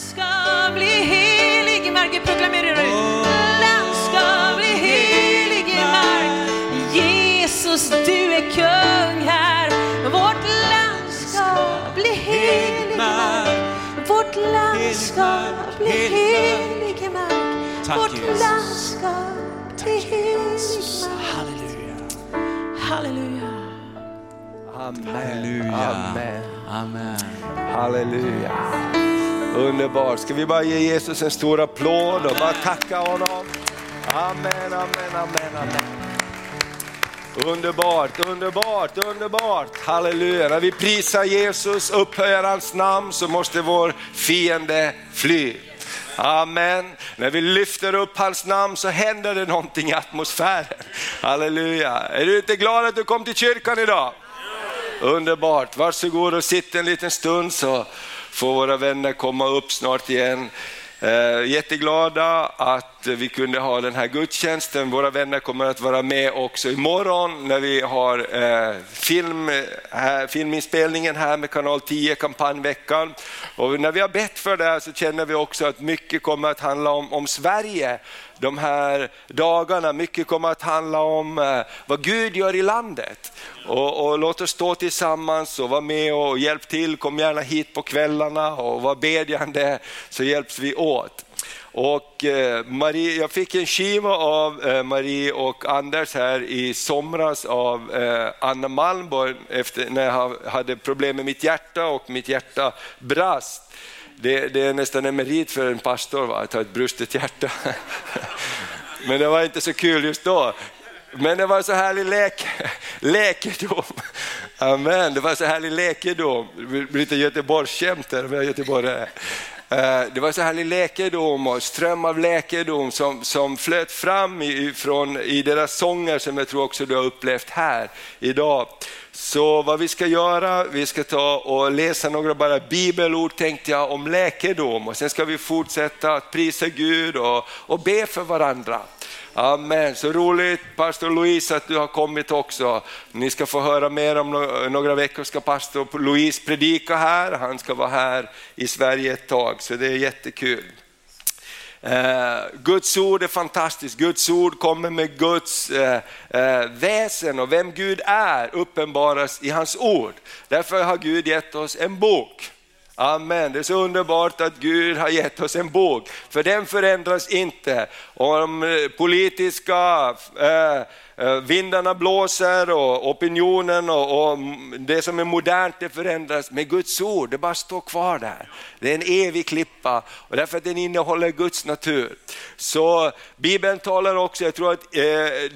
ska bli helig i mark. Vi proklamerar det. Land ska bli helig i mark. Jesus, du är kung här. Vårt land ska bli helig i mark. Vårt land ska bli helig i mark. Vårt land ska bli helig i mark. Halleluja. Halleluja. Amen. Halleluja. Amen. Amen. Halleluja. Underbart. Ska vi bara ge Jesus en stor applåd och bara tacka honom? Amen, amen, amen, amen. Underbart, underbart, underbart. Halleluja. När vi prisar Jesus, upphöjer hans namn så måste vår fiende fly. Amen. När vi lyfter upp hans namn så händer det någonting i atmosfären. Halleluja. Är du inte glad att du kom till kyrkan idag? Underbart, varsågod och sitt en liten stund så får våra vänner komma upp snart igen. Eh, jätteglada att vi kunde ha den här gudstjänsten. Våra vänner kommer att vara med också imorgon när vi har eh, film, här, filminspelningen här med kanal 10, kampanjveckan. Och när vi har bett för det här så känner vi också att mycket kommer att handla om, om Sverige de här dagarna. Mycket kommer att handla om eh, vad Gud gör i landet. Och, och låt oss stå tillsammans och vara med och hjälp till. Kom gärna hit på kvällarna och var bedjande så hjälps vi åt. Och eh, Marie, jag fick en skiva av eh, Marie och Anders här i somras av Anna Malmborg efter, när jag hade problem med mitt hjärta och mitt hjärta brast. Det, det är nästan en merit för en pastor va? att ha ett brustet hjärta. Men det var inte så kul just då. Men det var så härlig lek, läkedom. Amen, det var så härlig läkedom. Lite Göteborgsskämt där, men Göteborg är. Eh, det var så härlig läkedom och ström av läkedom som, som flöt fram ifrån, i deras sånger som jag tror också du har upplevt här idag. Så vad vi ska göra, vi ska ta och läsa några bara bibelord tänkte jag om läkedom och sen ska vi fortsätta att prisa Gud och, och be för varandra. Amen, så roligt pastor Louise att du har kommit också. Ni ska få höra mer om några veckor ska pastor Louise predika här, han ska vara här i Sverige ett tag så det är jättekul. Eh, Guds ord är fantastiskt, Guds ord kommer med Guds eh, eh, väsen och vem Gud är uppenbaras i hans ord. Därför har Gud gett oss en bok. Amen, det är så underbart att Gud har gett oss en bok, för den förändras inte. Om eh, politiska eh, eh, vindarna blåser och opinionen och, och det som är modernt det förändras, men Guds ord det bara står kvar där. Det är en evig klippa och därför att den innehåller Guds natur. Så Bibeln talar också, jag tror att eh,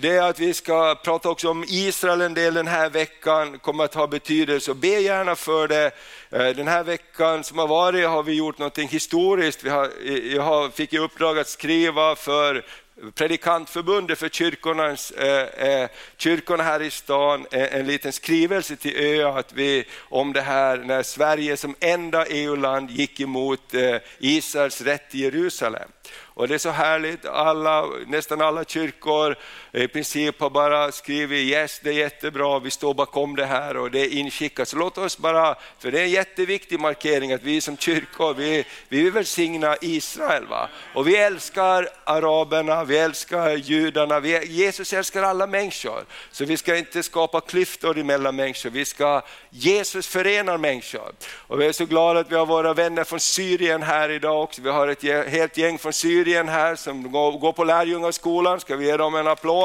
det att vi ska prata också om Israel en del den här veckan kommer att ha betydelse och be gärna för det. Eh, Den här veckan som har varit har vi gjort något historiskt. Vi har, eh, jag fick i uppdrag att skriva för predikantförbundet för kyrkornas, eh, eh, kyrkorna här i stan en, en liten skrivelse till ÖA att vi, om det här när Sverige som enda EU-land gick emot eh, Israels rätt i Jerusalem. Och det är så härligt, alla, nästan alla kyrkor Eh, i princip har bara skrivit yes, det är jättebra, vi står bakom det här och det är inskickat. Så låt oss bara, för det är en jätteviktig markering att vi som kyrkor, vi, vi vill välsigna Israel. Va? Och vi älskar araberna, vi älskar judarna, vi, Jesus älskar alla människor. Så vi ska inte skapa klyftor emellan människor, vi ska, Jesus förenar människor. Och vi är så glada att vi har våra vänner från Syrien här idag också. Vi har ett helt gäng från Syrien här som går på lärjungaskolan, ska vi ge dem en applåd?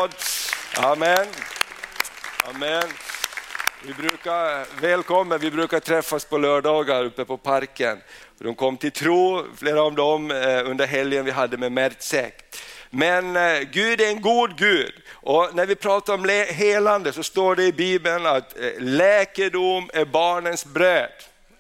Amen. Amen. Vi brukar, välkommen, vi brukar träffas på lördagar uppe på parken. De kom till tro, flera av dem eh, under helgen vi hade med Mertzek. Men eh, Gud är en god Gud och när vi pratar om helande så står det i Bibeln att eh, läkedom är barnens bröd.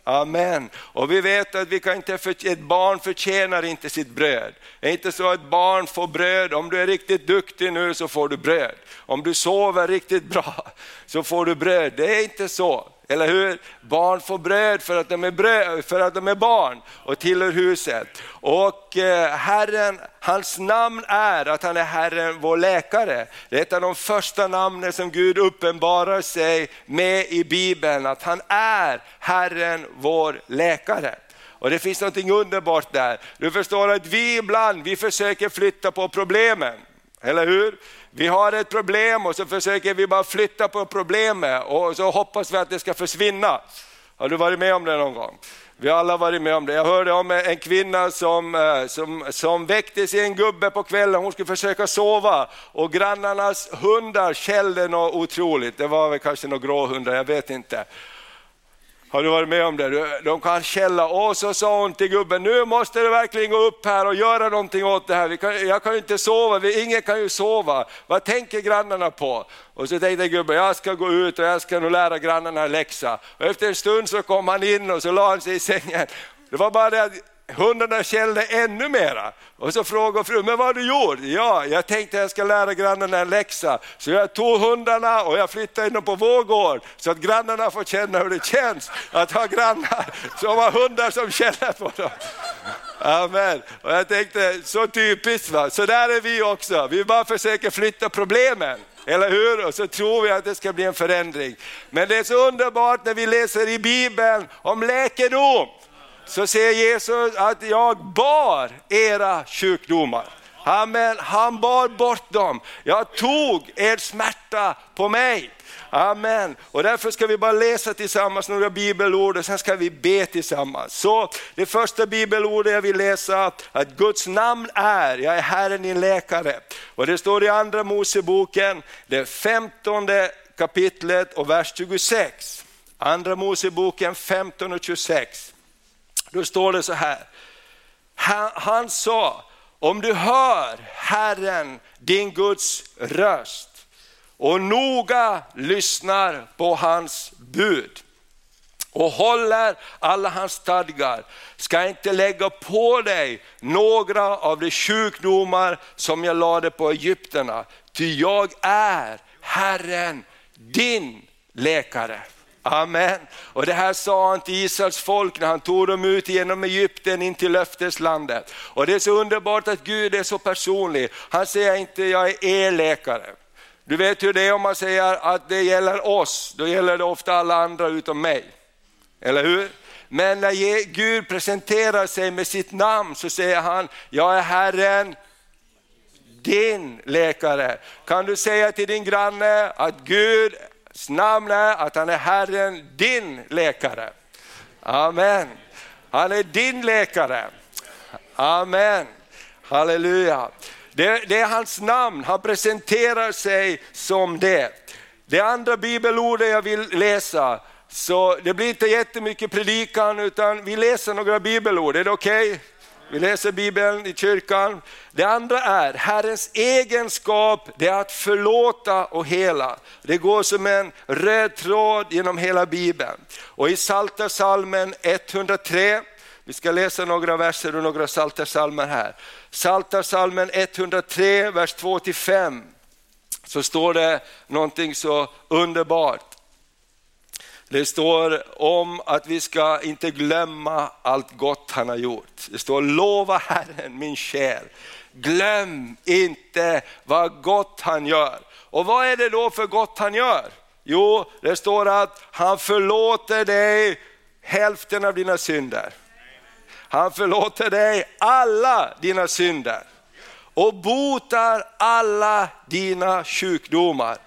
Amen. Och vi vet att vi kan inte för, ett barn förtjänar inte sitt bröd. Det är inte så att barn får bröd, om du är riktigt duktig nu så får du bröd. Om du sover riktigt bra så får du bröd. Det är inte så. Eller hur? Barn får bröd för att de är, bröd, för att de är barn och tillhör huset. Och eh, Herren, hans namn är att han är Herren vår läkare. Det är ett av de första namnen som Gud uppenbarar sig med i Bibeln, att han är Herren vår läkare. Och det finns något underbart där. Du förstår att vi ibland, vi försöker flytta på problemen. Eller hur? Vi har ett problem och så försöker vi bara flytta på problemet och så hoppas vi att det ska försvinna. Har du varit med om det någon gång? Vi har alla varit med om det. Jag hörde om en kvinna som, eh, som, som väckte sin gubbe på kvällen, hon skulle försöka sova och grannarnas hundar skällde något otroligt. Det var väl kanske några gråhundar, jag vet inte. Har du varit med om det? De kan källa och så sa hon till gubben, nu måste du verkligen gå upp här och göra någonting åt det här. Kan, jag kan ju inte sova, ingen kan ju sova. Vad tänker grannarna på? Och så tänkte gubben, jag ska gå ut och jag ska nog lära grannarna läxa. Och efter en stund så kom han in och så la han sig i sängen. Det var bara det att hundarna skällde ännu mera. Och så frågade frun, men vad har du gjort? Ja, jag tänkte jag ska lära grannarna en läxa. Så jag tog hundarna och jag flyttade in dem på vår gård så att grannarna får känna hur det känns att ha grannar som har hundar som känner på dem. Amen. Och jag tänkte, så typiskt va, så där är vi också. Vi bara försöker flytta problemen. Eller hur? Och så tror vi att det ska bli en förändring. Men det är så underbart när vi läser i Bibeln om läkedom så säger Jesus att jag bar era sjukdomar. Amen. Han bar bort dem. Jag tog er smärta på mig. Amen. Och därför ska vi bara läsa tillsammans några bibelord och sen ska vi be tillsammans. Så det första bibelordet jag vill läsa, att Guds namn är, jag är Herren din läkare. Och det står i andra Moseboken, det femtonde kapitlet och vers 26. Andra Moseboken 15 och 26. Då står det så här, han, han sa, om du hör Herren din Guds röst och noga lyssnar på hans bud och håller alla hans stadgar, ska inte lägga på dig några av de sjukdomar som jag lade på egyptierna, ty jag är Herren din läkare. Amen. Och det här sa han till Israels folk när han tog dem ut genom Egypten in till löfteslandet. Och det är så underbart att Gud är så personlig. Han säger inte jag är er läkare. Du vet hur det är om man säger att det gäller oss, då gäller det ofta alla andra utom mig. Eller hur? Men när Gud presenterar sig med sitt namn så säger han, jag är Herren, din läkare. Kan du säga till din granne att Gud namn är att han är Herren, din läkare. Amen. Han är din läkare. Amen. Halleluja. Det, det, är hans namn, han presenterar sig som det. Det andra bibelordet jag vill läsa, så det blir inte jättemycket predikan utan vi läser några bibelord, är det okej? Okay? Vi läser Bibeln i kyrkan. Det andra är Herrens egenskap, det är att förlåta och hela. Det går som en röd tråd genom hela Bibeln. Och i Psaltarpsalmen 103, vi ska läsa några verser och några Psaltarpsalmer här. Psaltarpsalmen 103, vers 2-5, så står det någonting så underbart. Det står om att vi ska inte glömma allt gott han har gjort. Det står lova Herren min själ. Glöm inte vad gott han gör. Och vad är det då för gott han gör? Jo, det står att han förlåter dig hälften av dina synder. Han förlåter dig alla dina synder och botar alla dina sjukdomar.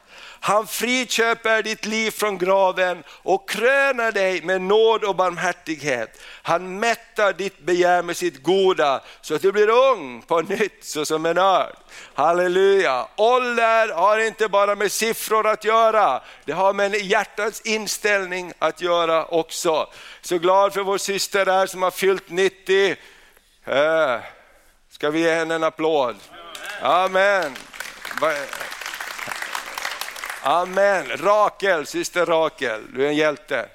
Han friköper ditt liv från graven och kröner dig med nåd och barmhärtighet. Han mättar ditt begär med sitt goda så att du blir ung på nytt såsom en örn. Halleluja! Ålder har inte bara med siffror att göra, det har med hjärtats inställning att göra också. Så glad för vår syster där som har fyllt 90. Eh, ska vi ge henne en applåd? Amen. Amen. Rakel, syster Rakel, du är en hjälte.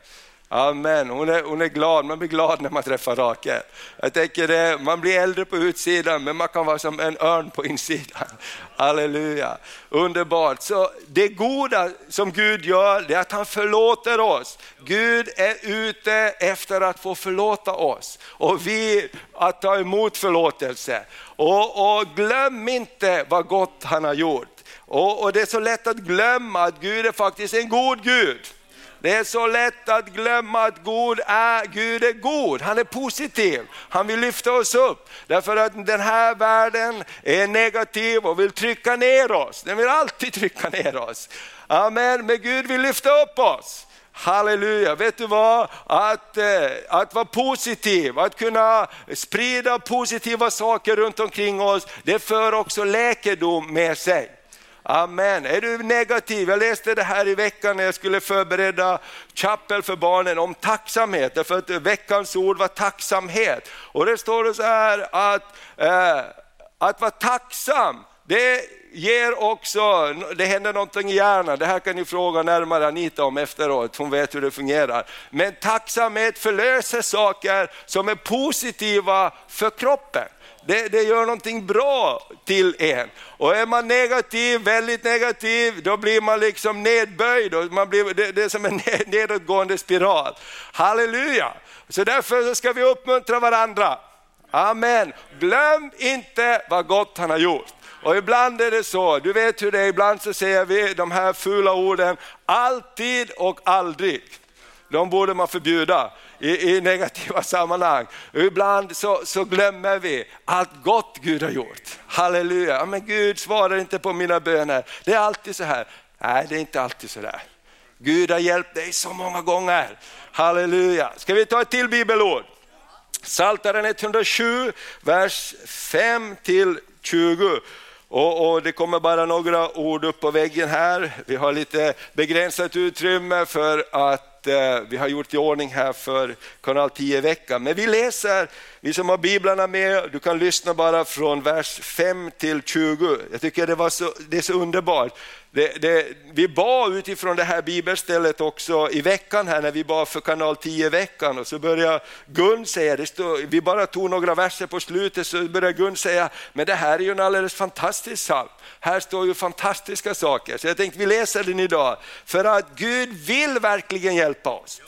Amen. Hon är, hon är glad, man blir glad när man träffar Rakel. Jag tänker det, man blir äldre på utsidan men man kan vara som en örn på insidan. Halleluja, underbart. Så det goda som Gud gör, det är att han förlåter oss. Gud är ute efter att få förlåta oss och vi att ta emot förlåtelse. Och, och glöm inte vad gott han har gjort. Och, och, det är så lätt att glömma att Gud är faktiskt en god Gud. Det är så lätt att glömma att God är, Gud är god, han är positiv, han vill lyfta oss upp. Därför att den här världen är negativ och vill trycka ner oss, den vill alltid trycka ner oss. Amen, men Gud vill lyfta upp oss. Halleluja, vet du vad? Att, eh, att vara positiv, att kunna sprida positiva saker runt omkring oss, det för också läkedom med sig. Amen. Är du negativ? Jag läste det här i veckan när jag skulle förbereda chapel för barnen om tacksamhet, därför att veckans ord var tacksamhet. Och det står det så här att, eh, att vara tacksam, det ger också, det händer någonting i hjärnan, det här kan ni fråga närmare Anita om efteråt, hon vet hur det fungerar. Men tacksamhet förlöser saker som är positiva för kroppen. Det, det, gör någonting bra till en. Och är man negativ, väldigt negativ, då blir man liksom nedböjd. Och man blir, det, det är som en nedåtgående spiral. Halleluja! Så därför ska vi uppmuntra varandra. Amen. Glöm inte vad gott han har gjort. Och ibland är det så, du vet hur det är, ibland så säger vi de här fula orden, alltid och aldrig. De borde man förbjuda i, i negativa sammanhang. Ibland så, så, glömmer vi allt gott Gud har gjort. Halleluja, ja, men Gud svarar inte på mina böner. Det är alltid så här. Nej, det är inte alltid så där. Gud har hjälpt dig så många gånger. Halleluja. Ska vi ta ett till bibelord? Saltaren 107, vers 5 till 20. Och, och, Det kommer bara några ord upp på väggen här. Vi har lite begränsat utrymme för att vi har gjort i ordning här för kanal 10 veckan. Men vi läser, vi som har biblarna med, du kan lyssna bara från vers 5 till 20. Jag tycker det, var så, det är så underbart. Det, det, vi bad utifrån det här bibelstället också i veckan här när vi bad för kanal 10 veckan och så började Gun säga, det stod, vi bara tog några verser på slutet så började Gun säga, men det här är ju en alldeles fantastisk psalm. Här står ju fantastiska saker. Så jag tänkte vi läser den idag för att Gud vill verkligen hjälpa oss.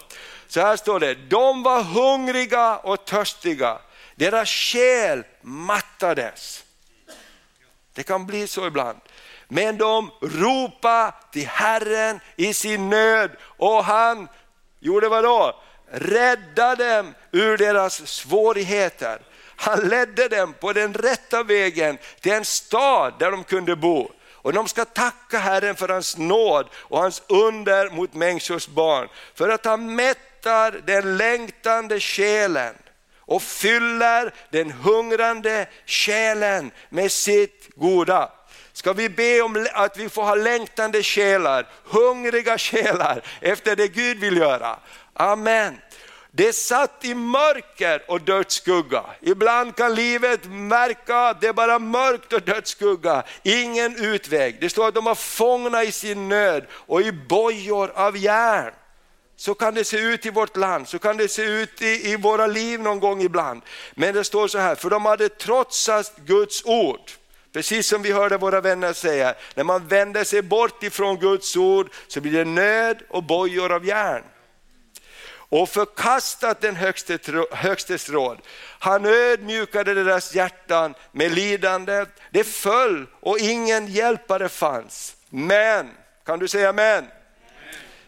Så här står det, de var hungriga och törstiga, deras själ mattades. Det kan bli så ibland. Men de ropade till Herren i sin nöd och han gjorde vad då? Räddade dem ur deras svårigheter. Han ledde dem på den rätta vägen till en stad där de kunde bo. Och de ska tacka Herren för hans nåd och hans under mot människors barn. För att han mättar den längtande själen och fyller den hungrande själen med sitt goda ska vi be om att vi får ha längtande själar, hungriga själar efter det Gud vill göra. Amen. Det satt i mörker och dödsskugga. Ibland kan livet märka att det är bara mörkt och dödsskugga, ingen utväg. Det står att de var fångna i sin nöd och i bojor av järn. Så kan det se ut i vårt land, så kan det se ut i, i våra liv någon gång ibland. Men det står så här, för de hade trotsat Guds ord. Precis som vi hörde våra vänner säga, när man vänder sig bort ifrån Guds ord så blir det nöd och bojor av järn. Och förkastat den högstes råd. Han ödmjukade deras hjärtan med lidande. Det föll och ingen hjälpare fanns. Men, kan du säga men?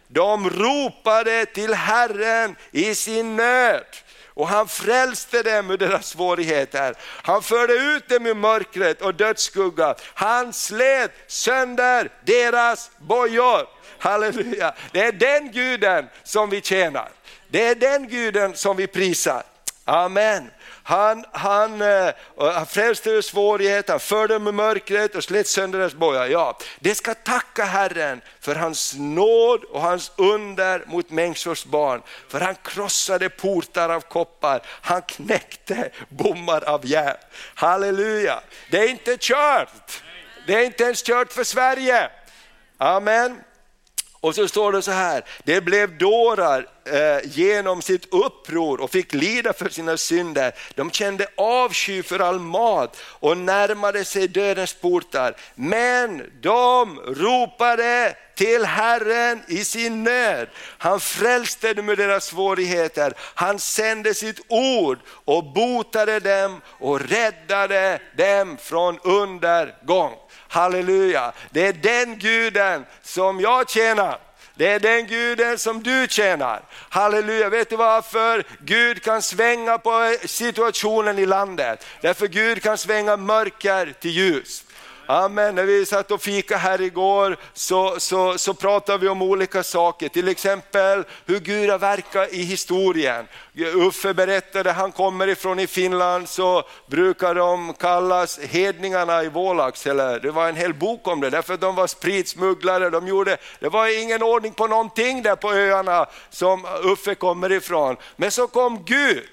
De ropade till Herren i sin nöd och han frälste dem ur deras svårigheter. Han förde ut dem ur mörkret och dödsskugga. Han slet sönder deras bojor. Halleluja, det är den guden som vi tjänar. Det är den guden som vi prisar. Amen. Han, han, eh, han frälste ur svårigheter, han förde dem i mörkret och slet sönder deras bojar. Ja, det ska tacka Herren för hans nåd och hans under mot människors barn. För han krossade portar av koppar, han knäckte bommar av järn. Halleluja, det är inte kört. Det är inte ens kört för Sverige. Amen. Och så står det så här, det blev dårar Eh, genom sitt uppror och fick lida för sina synder. De kände avsky för all mat och närmade sig dödens portar. Men de ropade till Herren i sin nöd. Han frälste dem ur deras svårigheter. Han sände sitt ord och botade dem och räddade dem från undergång. Halleluja, det är den guden som jag tjänar. Det är den guden som du tjänar. Halleluja, vet du varför Gud kan svänga på situationen i landet? Därför Gud kan svänga mörker till ljus. Amen. När vi satt och fika här igår så, så, så pratade vi om olika saker, till exempel hur Gud har verkat i historien. Uffe berättade, han kommer ifrån i Finland, så brukar de kallas hedningarna i Vålax, det var en hel bok om det, därför att de var spritsmugglare, de gjorde, det var ingen ordning på någonting där på öarna som Uffe kommer ifrån. Men så kom Gud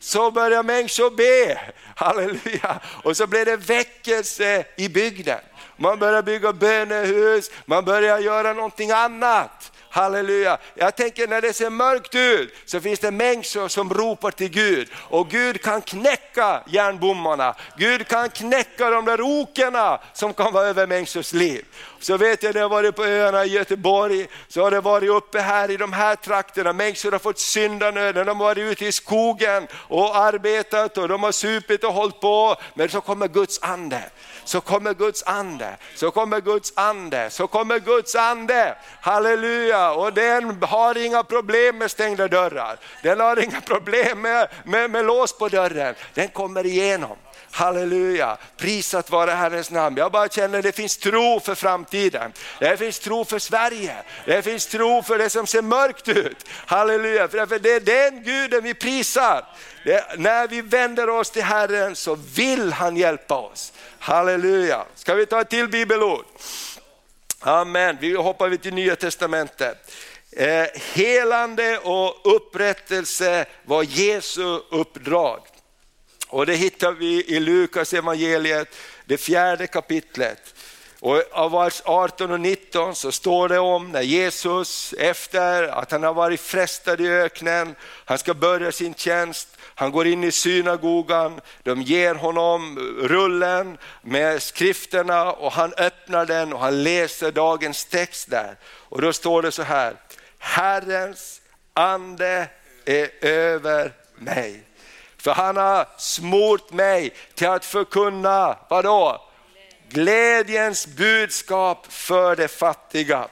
så började människor be, halleluja, och så blev det väckelse i bygden. Man började bygga bönehus, man började göra någonting annat. Halleluja. Jag tänker när det ser mörkt ut så finns det människor som ropar till Gud och Gud kan knäcka järnbommarna. Gud kan knäcka de där okerna som kan vara över människors liv. Så vet jag, det har varit på öarna i Göteborg, så har det varit uppe här i de här trakterna. Människor har fått syndanöden, de har varit ute i skogen och arbetat och de har supit och hållit på. Men så kommer Guds ande så kommer Guds ande, så kommer Guds ande, så kommer Guds ande. Halleluja! Och den har inga problem med stängda dörrar. Den har inga problem med, med, med lås på dörren. Den kommer igenom. Halleluja, prisat vare Herrens namn. Jag bara känner att det finns tro för framtiden. Det finns tro för Sverige. Det finns tro för det som ser mörkt ut. Halleluja, för det är den guden vi prisar. Det, när vi vänder oss till Herren så vill han hjälpa oss. Halleluja. Ska vi ta ett till bibelord? Amen, vi hoppar till Nya Testamentet. Eh, helande och upprättelse var Jesu uppdrag. Och det hittar vi i Lukas evangeliet, det fjärde kapitlet. Och av vers 18 och 19 så står det om när Jesus efter att han har varit frestad i öknen, han ska börja sin tjänst, han går in i synagogan, de ger honom rullen med skrifterna och han öppnar den och han läser dagens text där. Och då står det så här, Herrens ande är över mig. För han har smort mig till att förkunna, vadå? Glädjens budskap för de fattiga.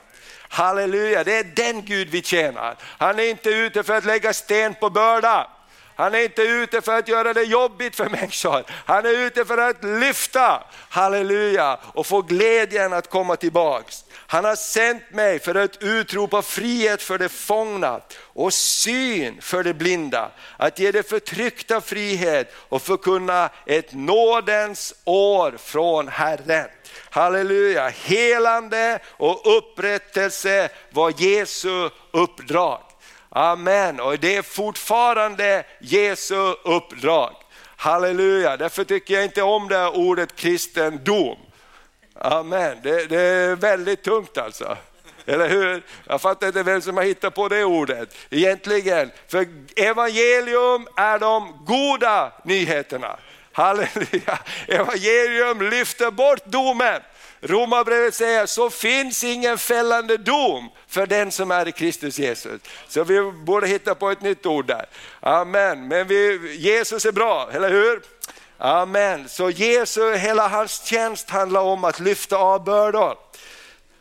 Halleluja, det är den Gud vi tjänar. Han är inte ute för att lägga sten på börda. Han är inte ute för att göra det jobbigt för människor. Han är ute för att lyfta, halleluja, och få glädjen att komma tillbaks. Han har sänt mig för att utropa frihet för de fångna och syn för de blinda. Att ge de förtryckta frihet och förkunna ett nådens år från Herren. Halleluja, helande och upprättelse var Jesu uppdrag. Amen, och det är fortfarande Jesu uppdrag. Halleluja, därför tycker jag inte om det här ordet kristendom. Amen, det, det är väldigt tungt alltså. Eller hur? Jag fattar inte vem som har hittat på det ordet egentligen. För evangelium är de goda nyheterna. Halleluja! Evangelium lyfter bort domen. Romarbrevet säger så finns ingen fällande dom för den som är i Kristus Jesus. Så vi borde hitta på ett nytt ord där. Amen, men vi, Jesus är bra, eller hur? Amen, så Jesus, hela hans tjänst handlar om att lyfta av bördor.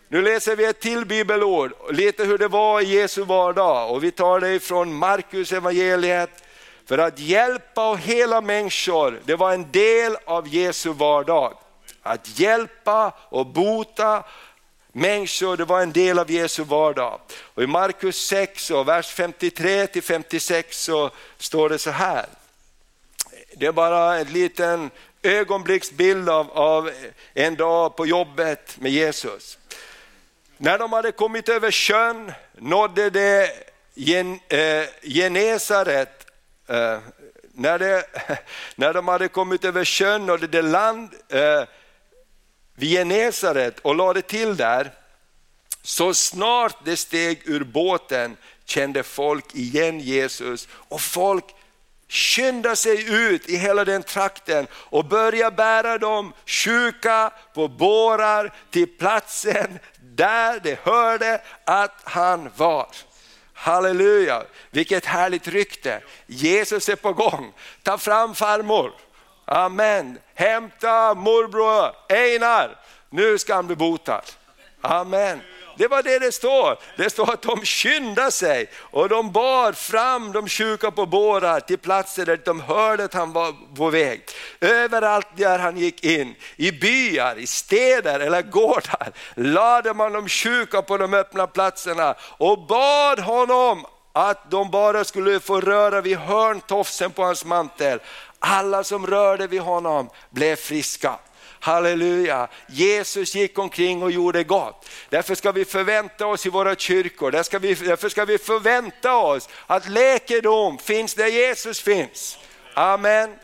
Nu läser vi ett till bibelord, lite hur det var i Jesu vardag och vi tar det från Markus evangeliet. För att hjälpa och hela människor, det var en del av Jesu vardag. Att hjälpa och bota människor, det var en del av Jesu vardag. Och I Markus 6, och vers 53 till 56 så står det så här. Det är bara en liten ögonblicksbild av, av en dag på jobbet med Jesus. När de hade kommit över sjön nådde de Gen, eh, Genesaret, eh, när, de, när de hade kommit över sjön nådde de land eh, vid Genesaret och lade till där, så snart det steg ur båten kände folk igen Jesus och folk skyndade sig ut i hela den trakten och började bära dem sjuka på bårar till platsen där de hörde att han var. Halleluja, vilket härligt rykte. Jesus är på gång. Ta fram farmor. Amen. Hämta morbror Einar, nu ska han bli botad. Amen. det var det det står. Det står att de skyndade sig och de bar fram de sjuka på bårar till platser där de hörde att han var på väg. Överallt där han gick in, i byar, i städer eller gårdar, lade man de sjuka på de öppna platserna och bad honom att de bara skulle få röra vid hörntofsen på hans mantel. Alla som rörde vid honom blev friska. Halleluja, Jesus gick omkring och gjorde gott. Därför ska vi förvänta oss i våra kyrkor, därför ska vi, därför ska vi förvänta oss att läkedom finns där Jesus finns. Amen.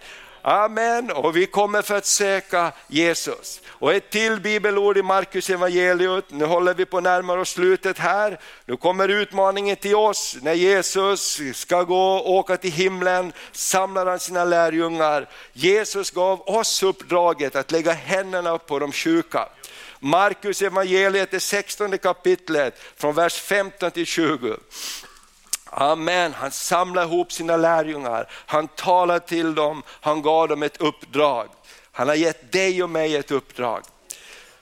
Amen, och vi kommer för att söka Jesus. Och ett till bibelord i Markus evangeliet. nu håller vi på att närma oss slutet här. Nu kommer utmaningen till oss, när Jesus ska gå och åka till himlen, samlar han sina lärjungar. Jesus gav oss uppdraget att lägga händerna på de sjuka. Markus evangeliet, det 16 kapitlet, från vers 15 till 20. Amen, han samlade ihop sina lärjungar, han talade till dem, han gav dem ett uppdrag. Han har gett dig och mig ett uppdrag.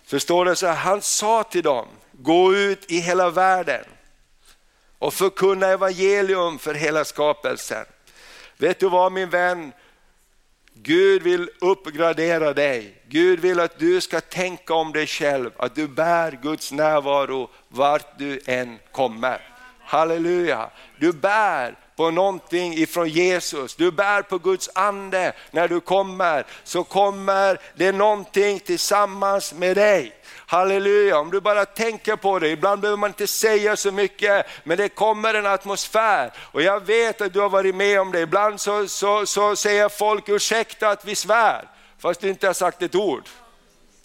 Så står det så här, han sa till dem, gå ut i hela världen och förkunna evangelium för hela skapelsen. Vet du vad min vän, Gud vill uppgradera dig. Gud vill att du ska tänka om dig själv, att du bär Guds närvaro vart du än kommer. Halleluja, du bär på någonting ifrån Jesus, du bär på Guds ande. När du kommer så kommer det någonting tillsammans med dig. Halleluja, om du bara tänker på det, ibland behöver man inte säga så mycket, men det kommer en atmosfär. Och jag vet att du har varit med om det, ibland så, så, så säger folk ursäkta att vi svär, fast du inte har sagt ett ord.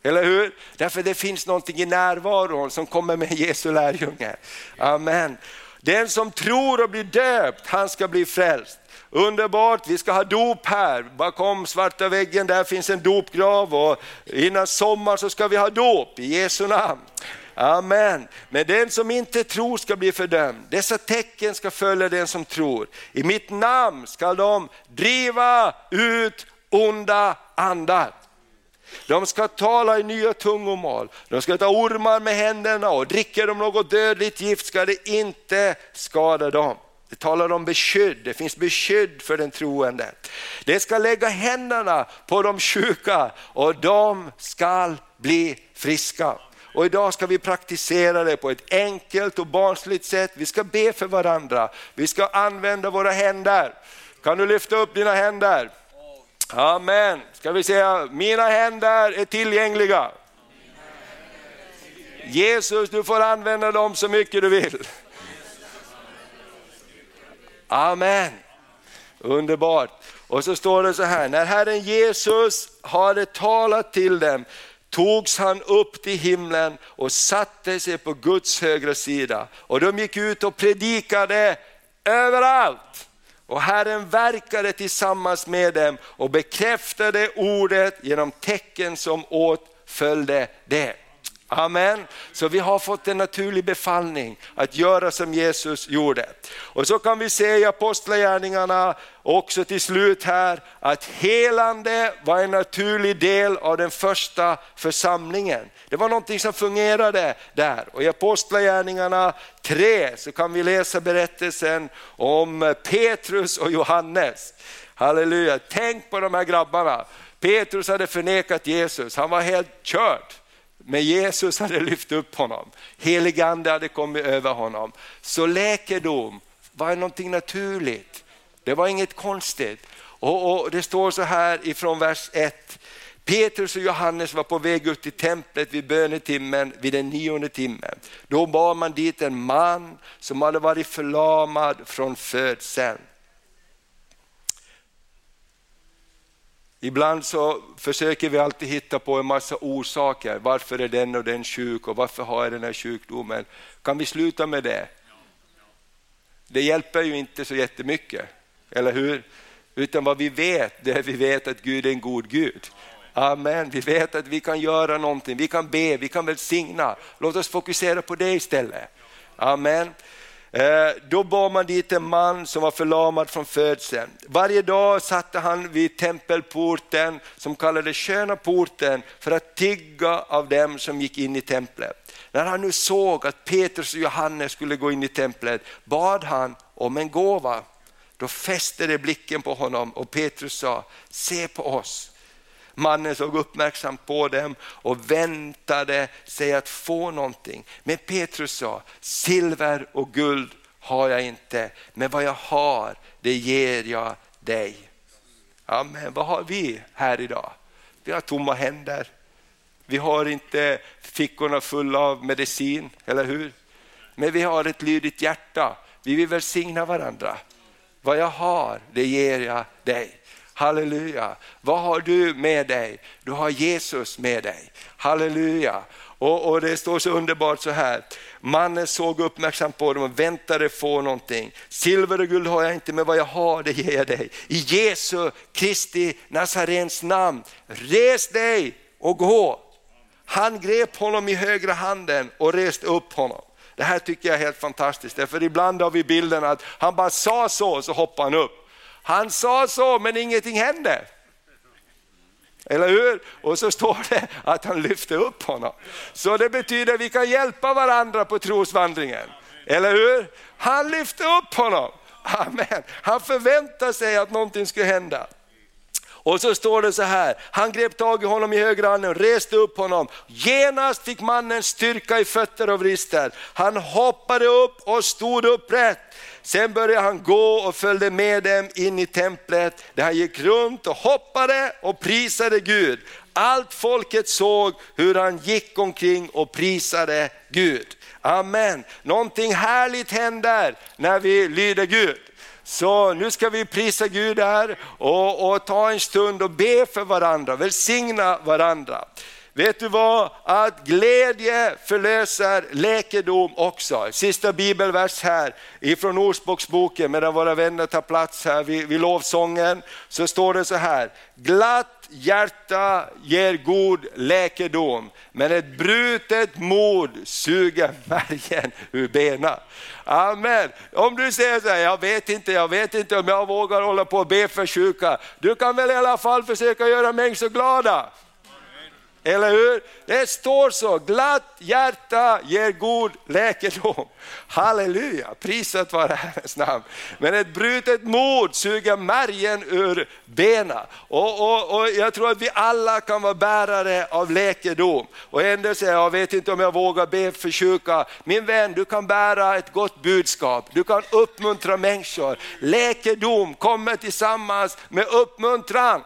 Eller hur? Därför det finns någonting i närvaron som kommer med Jesu lärjunge. Amen. Den som tror och blir döpt, han ska bli frälst. Underbart, vi ska ha dop här. Bakom svarta väggen där finns en dopgrav och innan sommar så ska vi ha dop i Jesu namn. Amen. Men den som inte tror ska bli fördömd. Dessa tecken ska följa den som tror. I mitt namn ska de driva ut onda andar. De ska tala i nya tungomål, de ska ta ormar med händerna och dricker de något dödligt gift ska det inte skada dem. Det talar om beskydd, det finns beskydd för den troende. Det ska lägga händerna på de sjuka och de ska bli friska. Och idag ska vi praktisera det på ett enkelt och barnsligt sätt. Vi ska be för varandra, vi ska använda våra händer. Kan du lyfta upp dina händer? Amen. Ska vi säga, mina händer är tillgängliga. Jesus, du får använda dem så mycket du vill. Amen. Underbart. Och så står det så här, när Herren Jesus hade talat till dem togs han upp till himlen och satte sig på Guds högra sida. Och de gick ut och predikade överallt. Och Herren verkade tillsammans med dem och bekräftade ordet genom tecken som åtföljde det. Amen. Så vi har fått en naturlig befallning att göra som Jesus gjorde. Och så kan vi se i Apostlagärningarna också till slut här att helande var en naturlig del av den första församlingen. Det var någonting som fungerade där och i Apostlagärningarna 3 så kan vi läsa berättelsen om Petrus och Johannes. Halleluja, tänk på de här grabbarna. Petrus hade förnekat Jesus, han var helt körd. Men Jesus hade lyft upp honom, helig ande hade kommit över honom. Så läkedom var någonting naturligt, det var inget konstigt. Och, och Det står så här ifrån vers 1, Petrus och Johannes var på väg upp till templet vid bönetimmen, vid den nionde timmen. Då bar man dit en man som hade varit förlamad från födseln. Ibland så försöker vi alltid hitta på en massa orsaker. Varför är den och den sjuk och varför har jag den här sjukdomen? Kan vi sluta med det? Det hjälper ju inte så jättemycket, eller hur? Utan vad vi vet, det är vi vet att Gud är en god Gud. Amen, vi vet att vi kan göra någonting, vi kan be, vi kan välsigna. Låt oss fokusera på det istället. Amen. Eh, då bar man dit en man som var förlamad från födseln. Varje dag satte han vid tempelporten som kallades sköna porten för att tigga av dem som gick in i templet. När han nu såg att Petrus och Johannes skulle gå in i templet bad han om en gåva. Då fäste de blicken på honom och Petrus sa, se på oss. Mannen såg uppmärksamt på dem och väntade sig att få någonting. Men Petrus sa, silver och guld har jag inte, men vad jag har det ger jag dig. Amen. Vad har vi här idag? Vi har tomma händer. Vi har inte fickorna fulla av medicin, eller hur? Men vi har ett lydigt hjärta. Vi vill välsigna varandra. Vad jag har, det ger jag dig. Halleluja. Vad har du med dig? Du har Jesus med dig. Halleluja. Och, och, det står så underbart så här, mannen såg uppmärksamt på dem och väntade få någonting. Silver och guld har jag inte, men vad jag har det ger jag dig. I Jesu Kristi Nazarens namn, res dig och gå. Han grep honom i högra handen och reste upp honom. Det här tycker jag är helt fantastiskt, för ibland har vi bilden att han bara sa så och så hoppade han upp. Han sa så men ingenting hände. Eller hur? Och så står det att han lyfte upp honom. Så det betyder att vi kan hjälpa varandra på trosvandringen. Eller hur? Han lyfte upp honom. Amen. Han förväntade sig att någonting skulle hända. Och så står det så här, han grep tag i honom i högra handen, reste upp honom. Genast fick mannen styrka i fötter och vrister. Han hoppade upp och stod upprätt. Sen började han gå och följde med dem in i templet där han gick runt och hoppade och prisade Gud. Allt folket såg hur han gick omkring och prisade Gud. Amen. Någonting härligt händer när vi lyder Gud. Så nu ska vi prisa Gud här och, och ta en stund och be för varandra, välsigna varandra. Vet du vad? Att glädje förlöser läkedom också. Sista bibelvers här ifrån Ordspråksboken medan våra vänner tar plats här vid, vid lovsången. Så står det så här, glatt hjärta ger god läkedom, men ett brutet mod suger märgen ur benen. Amen. Om du säger så här, jag vet inte, jag vet inte om jag vågar hålla på och be för sjuka. Du kan väl i alla fall försöka göra människor glada. Eller hur? Det står så, glatt hjärta ger god läkedom. Halleluja, prisat vare Herrens namn. Men ett brutet mod suger märgen ur benen. Och, och, och, jag tror att vi alla kan vara bärare av läkedom. Och ändå säger jag, jag vet inte om jag vågar be för sjuka. Min vän, du kan bära ett gott budskap. Du kan uppmuntra människor. Läkedom kommer tillsammans med uppmuntran.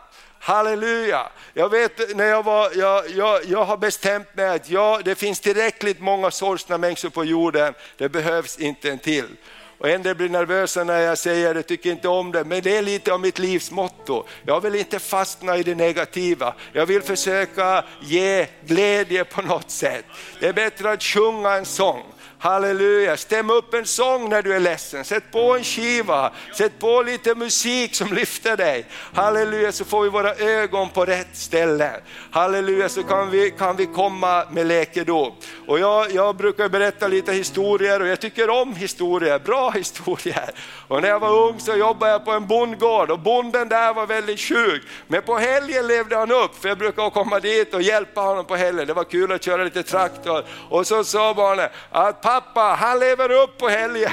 Halleluja! Jag vet när jag var, jag, jag, jag har bestämt mig att jag, det finns tillräckligt många sorgsna människor på jorden, det behövs inte en till. Och en del blir nervösa när jag säger det, tycker inte om det, men det är lite av mitt livs motto. Jag vill inte fastna i det negativa, jag vill försöka ge glädje på något sätt. Det är bättre att sjunga en sång Halleluja, stäm upp en sång när du är ledsen, sätt på en skiva, sätt på lite musik som lyfter dig. Halleluja, så får vi våra ögon på rätt ställe. Halleluja, så kan vi, kan vi komma med läkedom. Och jag, jag brukar berätta lite historier och jag tycker om historier, bra historier. Och när jag var ung så jobbade jag på en bondgård och bonden där var väldigt sjuk. Men på helgen levde han upp, för jag brukar komma dit och hjälpa honom på helgen. Det var kul att köra lite traktor. Och så sa barnen att pappa, han lever upp på helgen.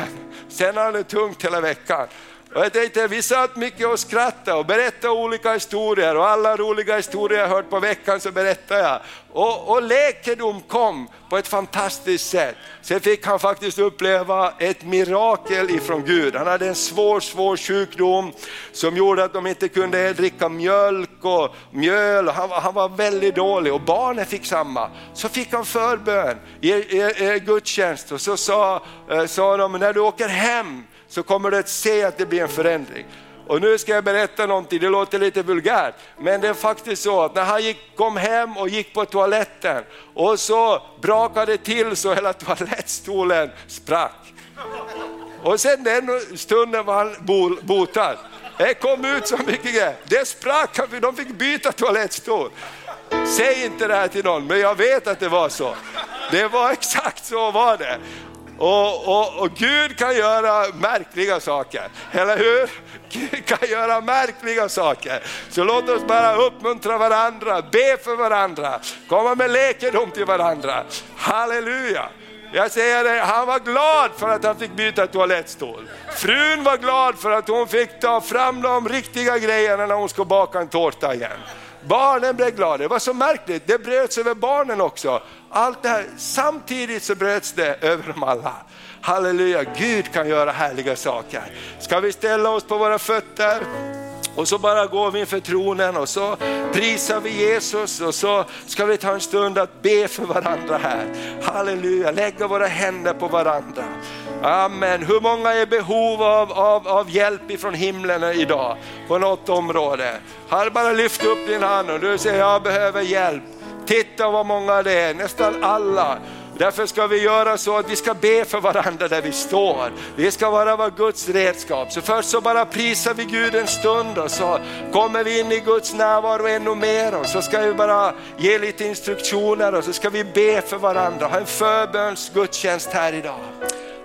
Sen har han det tungt hela veckan. Och jag tänkte, vi satt mycket och skrattade och berättade olika historier och alla roliga historier jag hört på veckan så berättade jag. Och, och läkedom kom på ett fantastiskt sätt. Sen fick han faktiskt uppleva ett mirakel ifrån Gud. Han hade en svår, svår sjukdom som gjorde att de inte kunde dricka mjölk och mjöl. Han, han var väldigt dålig och barnen fick samma. Så fick han förbön i, i, i gudstjänst och så sa, eh, sa de, när du åker hem så kommer du att se att det blir en förändring. Och nu ska jag berätta någonting, det låter lite vulgärt, men det är faktiskt så att när han gick, kom hem och gick på toaletten och så brakade det till så hela toalettstolen sprack. Och sen den stunden var han botad. Det kom ut så mycket grejer. Det sprack, de fick byta toalettstol. Säg inte det här till någon, men jag vet att det var så. Det var exakt så var det. Och, och, och Gud kan göra märkliga saker, eller hur? Gud kan göra märkliga saker. Så låt oss bara uppmuntra varandra, be för varandra, komma med läkedom till varandra. Halleluja! Jag säger det, han var glad för att han fick byta toalettstol. Frun var glad för att hon fick ta fram de riktiga grejerna när hon skulle baka en tårta igen. Barnen blev glada, det var så märkligt, det bröts över barnen också. Allt det här, samtidigt så bröts det över dem alla. Halleluja, Gud kan göra härliga saker. Ska vi ställa oss på våra fötter? Och så bara går vi inför tronen och så prisar vi Jesus och så ska vi ta en stund att be för varandra här. Halleluja, lägga våra händer på varandra. Amen. Hur många är i behov av, av, av hjälp ifrån himlen idag på något område? Har bara lyft upp din hand och du säger jag behöver hjälp. Titta vad många det är, nästan alla. Därför ska vi göra så att vi ska be för varandra där vi står. Vi ska vara vara Guds redskap. Så först så bara prisar vi Gud en stund och så kommer vi in i Guds närvaro ännu mer och så ska vi bara ge lite instruktioner och så ska vi be för varandra. Ha en förbönsgudstjänst här idag.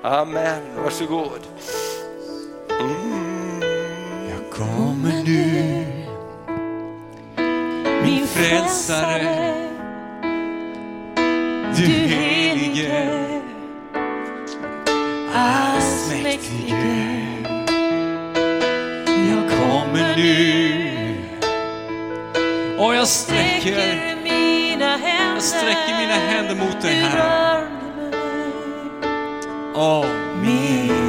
Amen, varsågod. Mm. Jag kommer nu, min frälsare, du helige, allsmäktige. Jag kommer nu och jag sträcker, jag sträcker mina händer mot dig Herre. Åh, Min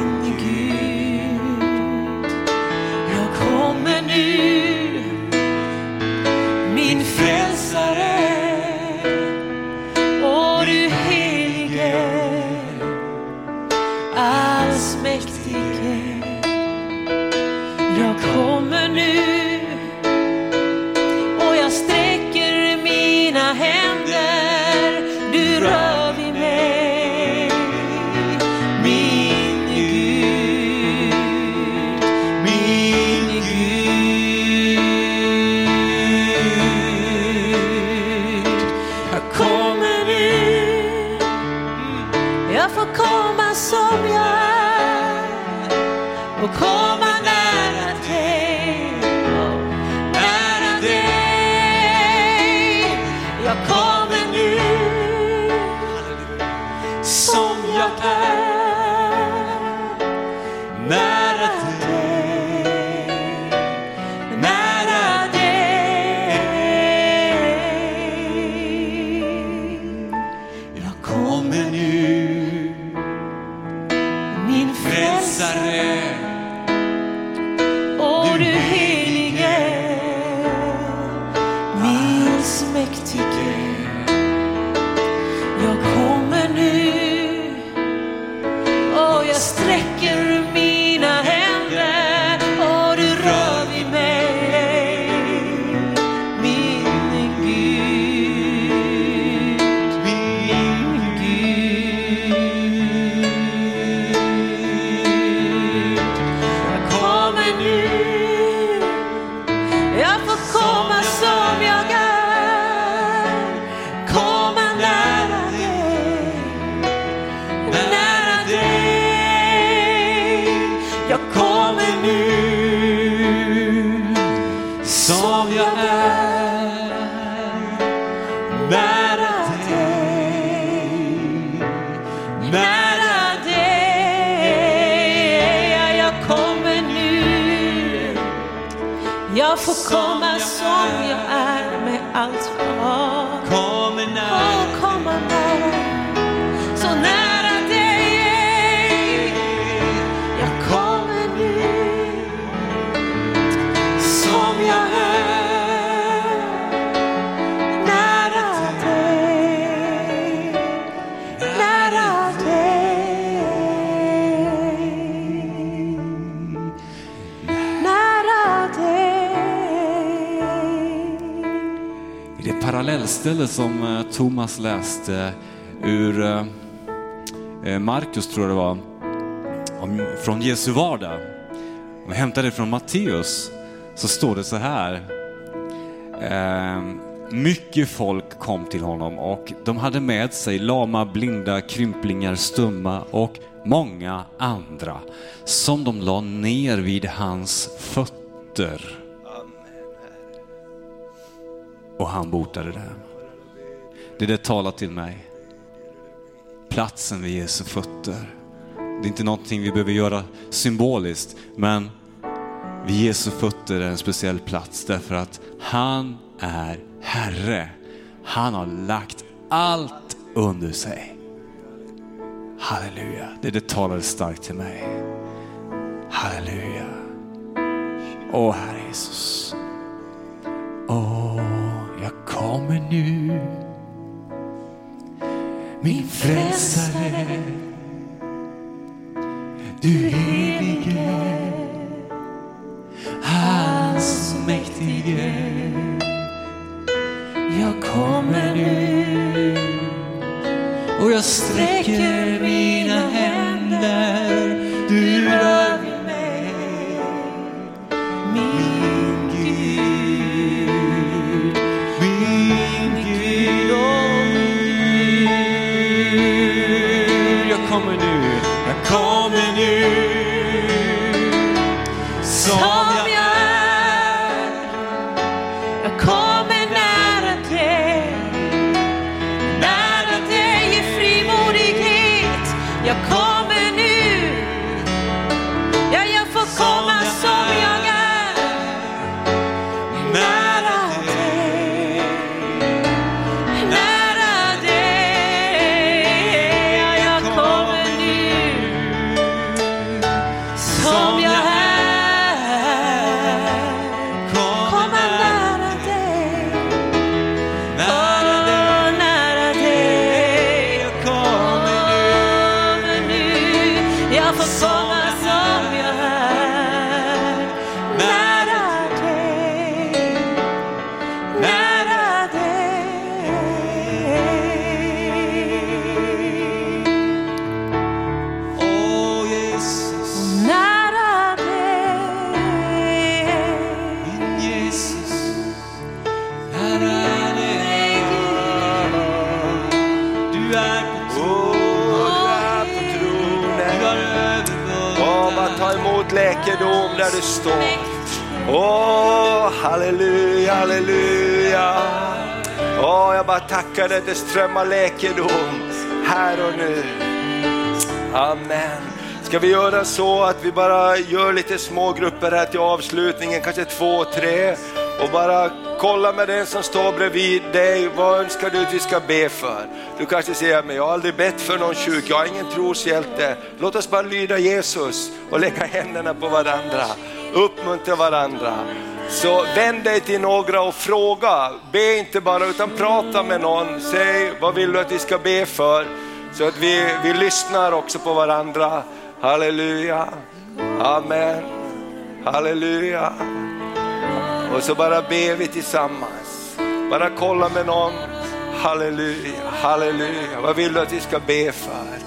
nära dig. Ja, Jag kommer nu, jag får komma som jag är parallellställe som eh, Thomas läste ur eh, eh, Markus, tror jag det var, från Jesu vardag, om jag hämtar det från Matteus, så står det så här. Eh, mycket folk kom till honom och de hade med sig lama, blinda, krymplingar, stumma och många andra som de la ner vid hans fötter. Och han botade dem. Det där talar till mig. Platsen vid Jesu fötter. Det är inte någonting vi behöver göra symboliskt, men vid Jesu fötter är en speciell plats därför att han är Herre. Han har lagt allt under sig. Halleluja, det, det talade starkt till mig. Halleluja. Åh Herre Jesus. Åh, jag kommer nu. Min frälsare. Du helige. Hans mäktige. Jag kommer nu och jag sträcker mina händer. Utströmma strömmar läkedom här och nu. Amen. Ska vi göra så att vi bara gör lite små grupper här till avslutningen, kanske två, tre och bara kolla med den som står bredvid dig. Vad önskar du att vi ska be för? Du kanske säger, men jag har aldrig bett för någon sjuk, jag har ingen troshjälte. Låt oss bara lyda Jesus och lägga händerna på varandra, uppmuntra varandra. Så vänd dig till några och fråga, be inte bara utan prata med någon. Säg, vad vill du att vi ska be för? Så att vi, vi lyssnar också på varandra. Halleluja, amen, halleluja. Och så bara ber vi tillsammans. Bara kolla med någon. Halleluja, halleluja. Vad vill du att vi ska be för?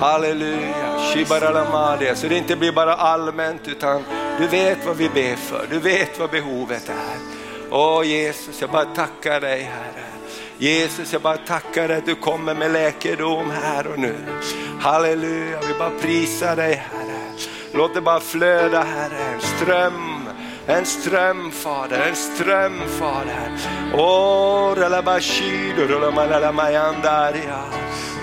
Halleluja, Shibaralamadia. Så det inte blir bara allmänt utan du vet vad vi ber för. Du vet vad behovet är. Åh Jesus, jag bara tackar dig Herre. Jesus, jag bara tackar dig att du kommer med läkedom här och nu. Halleluja, vi bara prisar dig Herre. Låt det bara flöda Herre, en ström en ström Fader, en ström Fader. Åh, Ralabashido,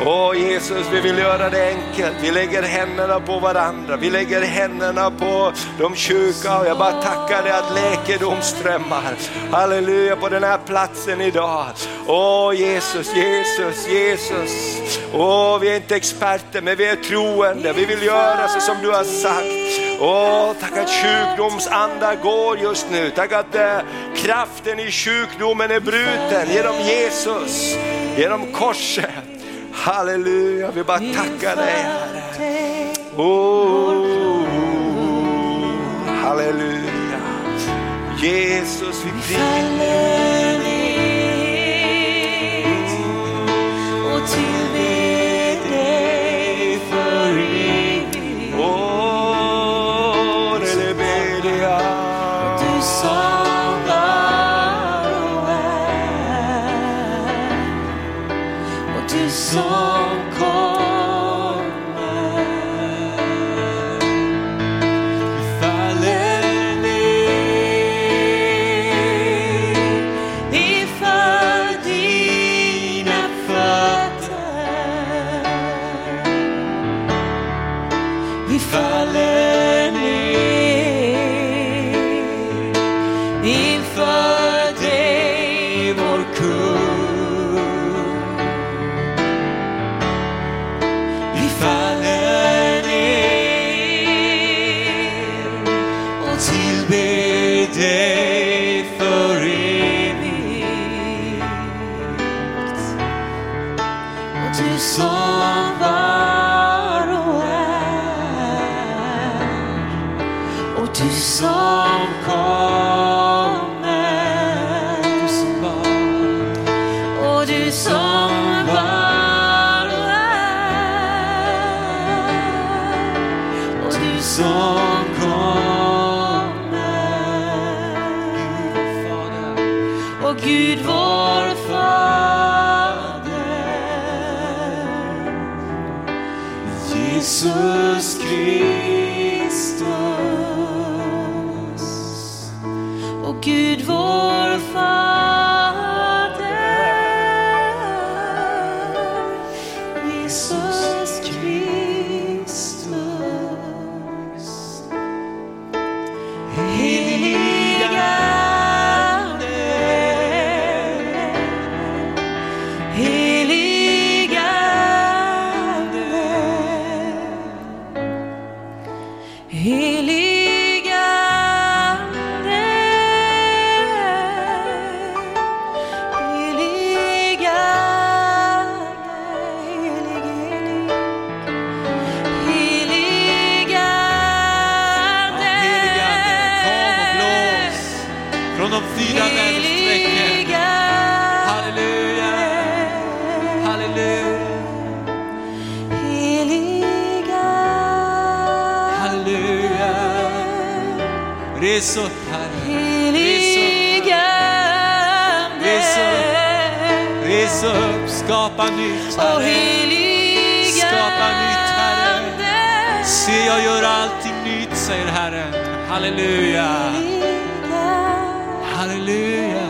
Åh Jesus, vi vill göra det enkelt. Vi lägger händerna på varandra. Vi lägger händerna på de sjuka och jag bara tackar dig att läkedom strömmar. Halleluja på den här platsen idag. Åh Jesus, Jesus, Jesus. Åh, vi är inte experter men vi är troende. Vi vill göra så som du har sagt. Åh, tack att sjukdomsandar går just nu. Tack att eh, kraften i sjukdomen är bruten genom Jesus, genom korset. Halleluja, vi bara tackar dig Herre. Oh, halleluja. Jesus, vi prisar faller som kommer. Och Gud vår Fader Jesus res upp, skapa nytt Herre. Skapa nytt, Herre. Se jag gör allting nytt säger Herren. Halleluja, halleluja.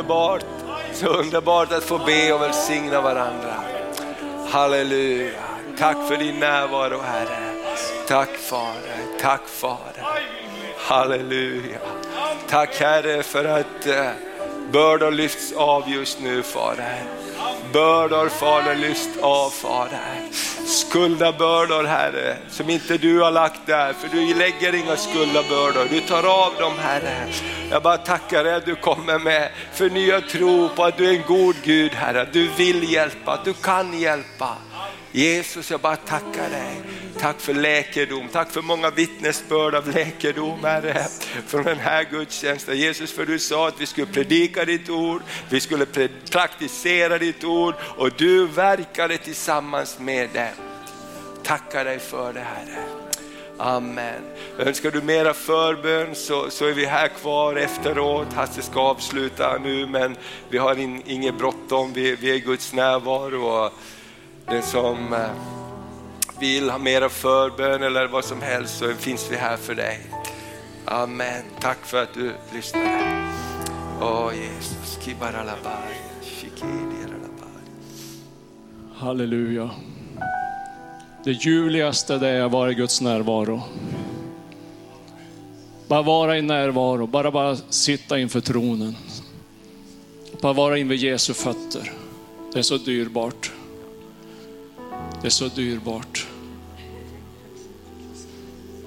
Underbart, så underbart, att få be och välsigna varandra. Halleluja. Tack för din närvaro Herre. Tack Fader, tack Fader. Halleluja. Tack Herre för att eh, bördor lyfts av just nu Fader. Bördor Fader lyfts av Fader. Skuldabördor Herre, som inte du har lagt där, för du lägger inga skuldabördor. Du tar av dem Herre. Jag bara tackar dig att du kommer med förnyad tro på att du är en god Gud Herre. Du vill hjälpa, du kan hjälpa. Jesus, jag bara tackar dig. Tack för läkedom, tack för många vittnesbörd av läkedom Herre, från den här gudstjänsten. Jesus, för du sa att vi skulle predika ditt ord, vi skulle praktisera ditt ord och du verkade tillsammans med dem. Tackar dig för det Herre. Amen. Önskar du mera förbön så, så är vi här kvar efteråt. Hasse ska avsluta nu men vi har in, inget bråttom, vi, vi är i Guds närvaro. Och den som eh, vill ha mera förbön eller vad som helst så finns vi här för dig. Amen. Tack för att du lyssnade. Åh Jesus, kibaralabai. Halleluja. Det ljuvligaste det är att vara i Guds närvaro. Bara vara i närvaro, bara, bara sitta inför tronen. Bara vara inför Jesu fötter. Det är så dyrbart. Det är så dyrbart.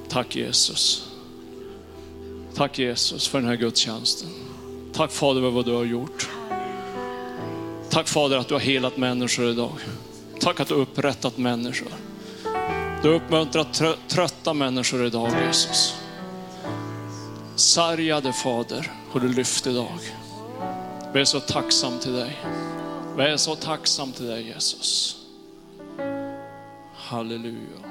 Tack Jesus. Tack Jesus för den här gudstjänsten. Tack Fader för vad du har gjort. Tack Fader att du har helat människor idag. Tack att du har upprättat människor. Du har uppmuntrat trö- trötta människor idag Jesus. Sargade Fader, har du lyft idag. Vi är så tacksam till dig. Vi är så tacksam till dig Jesus. Halleluja.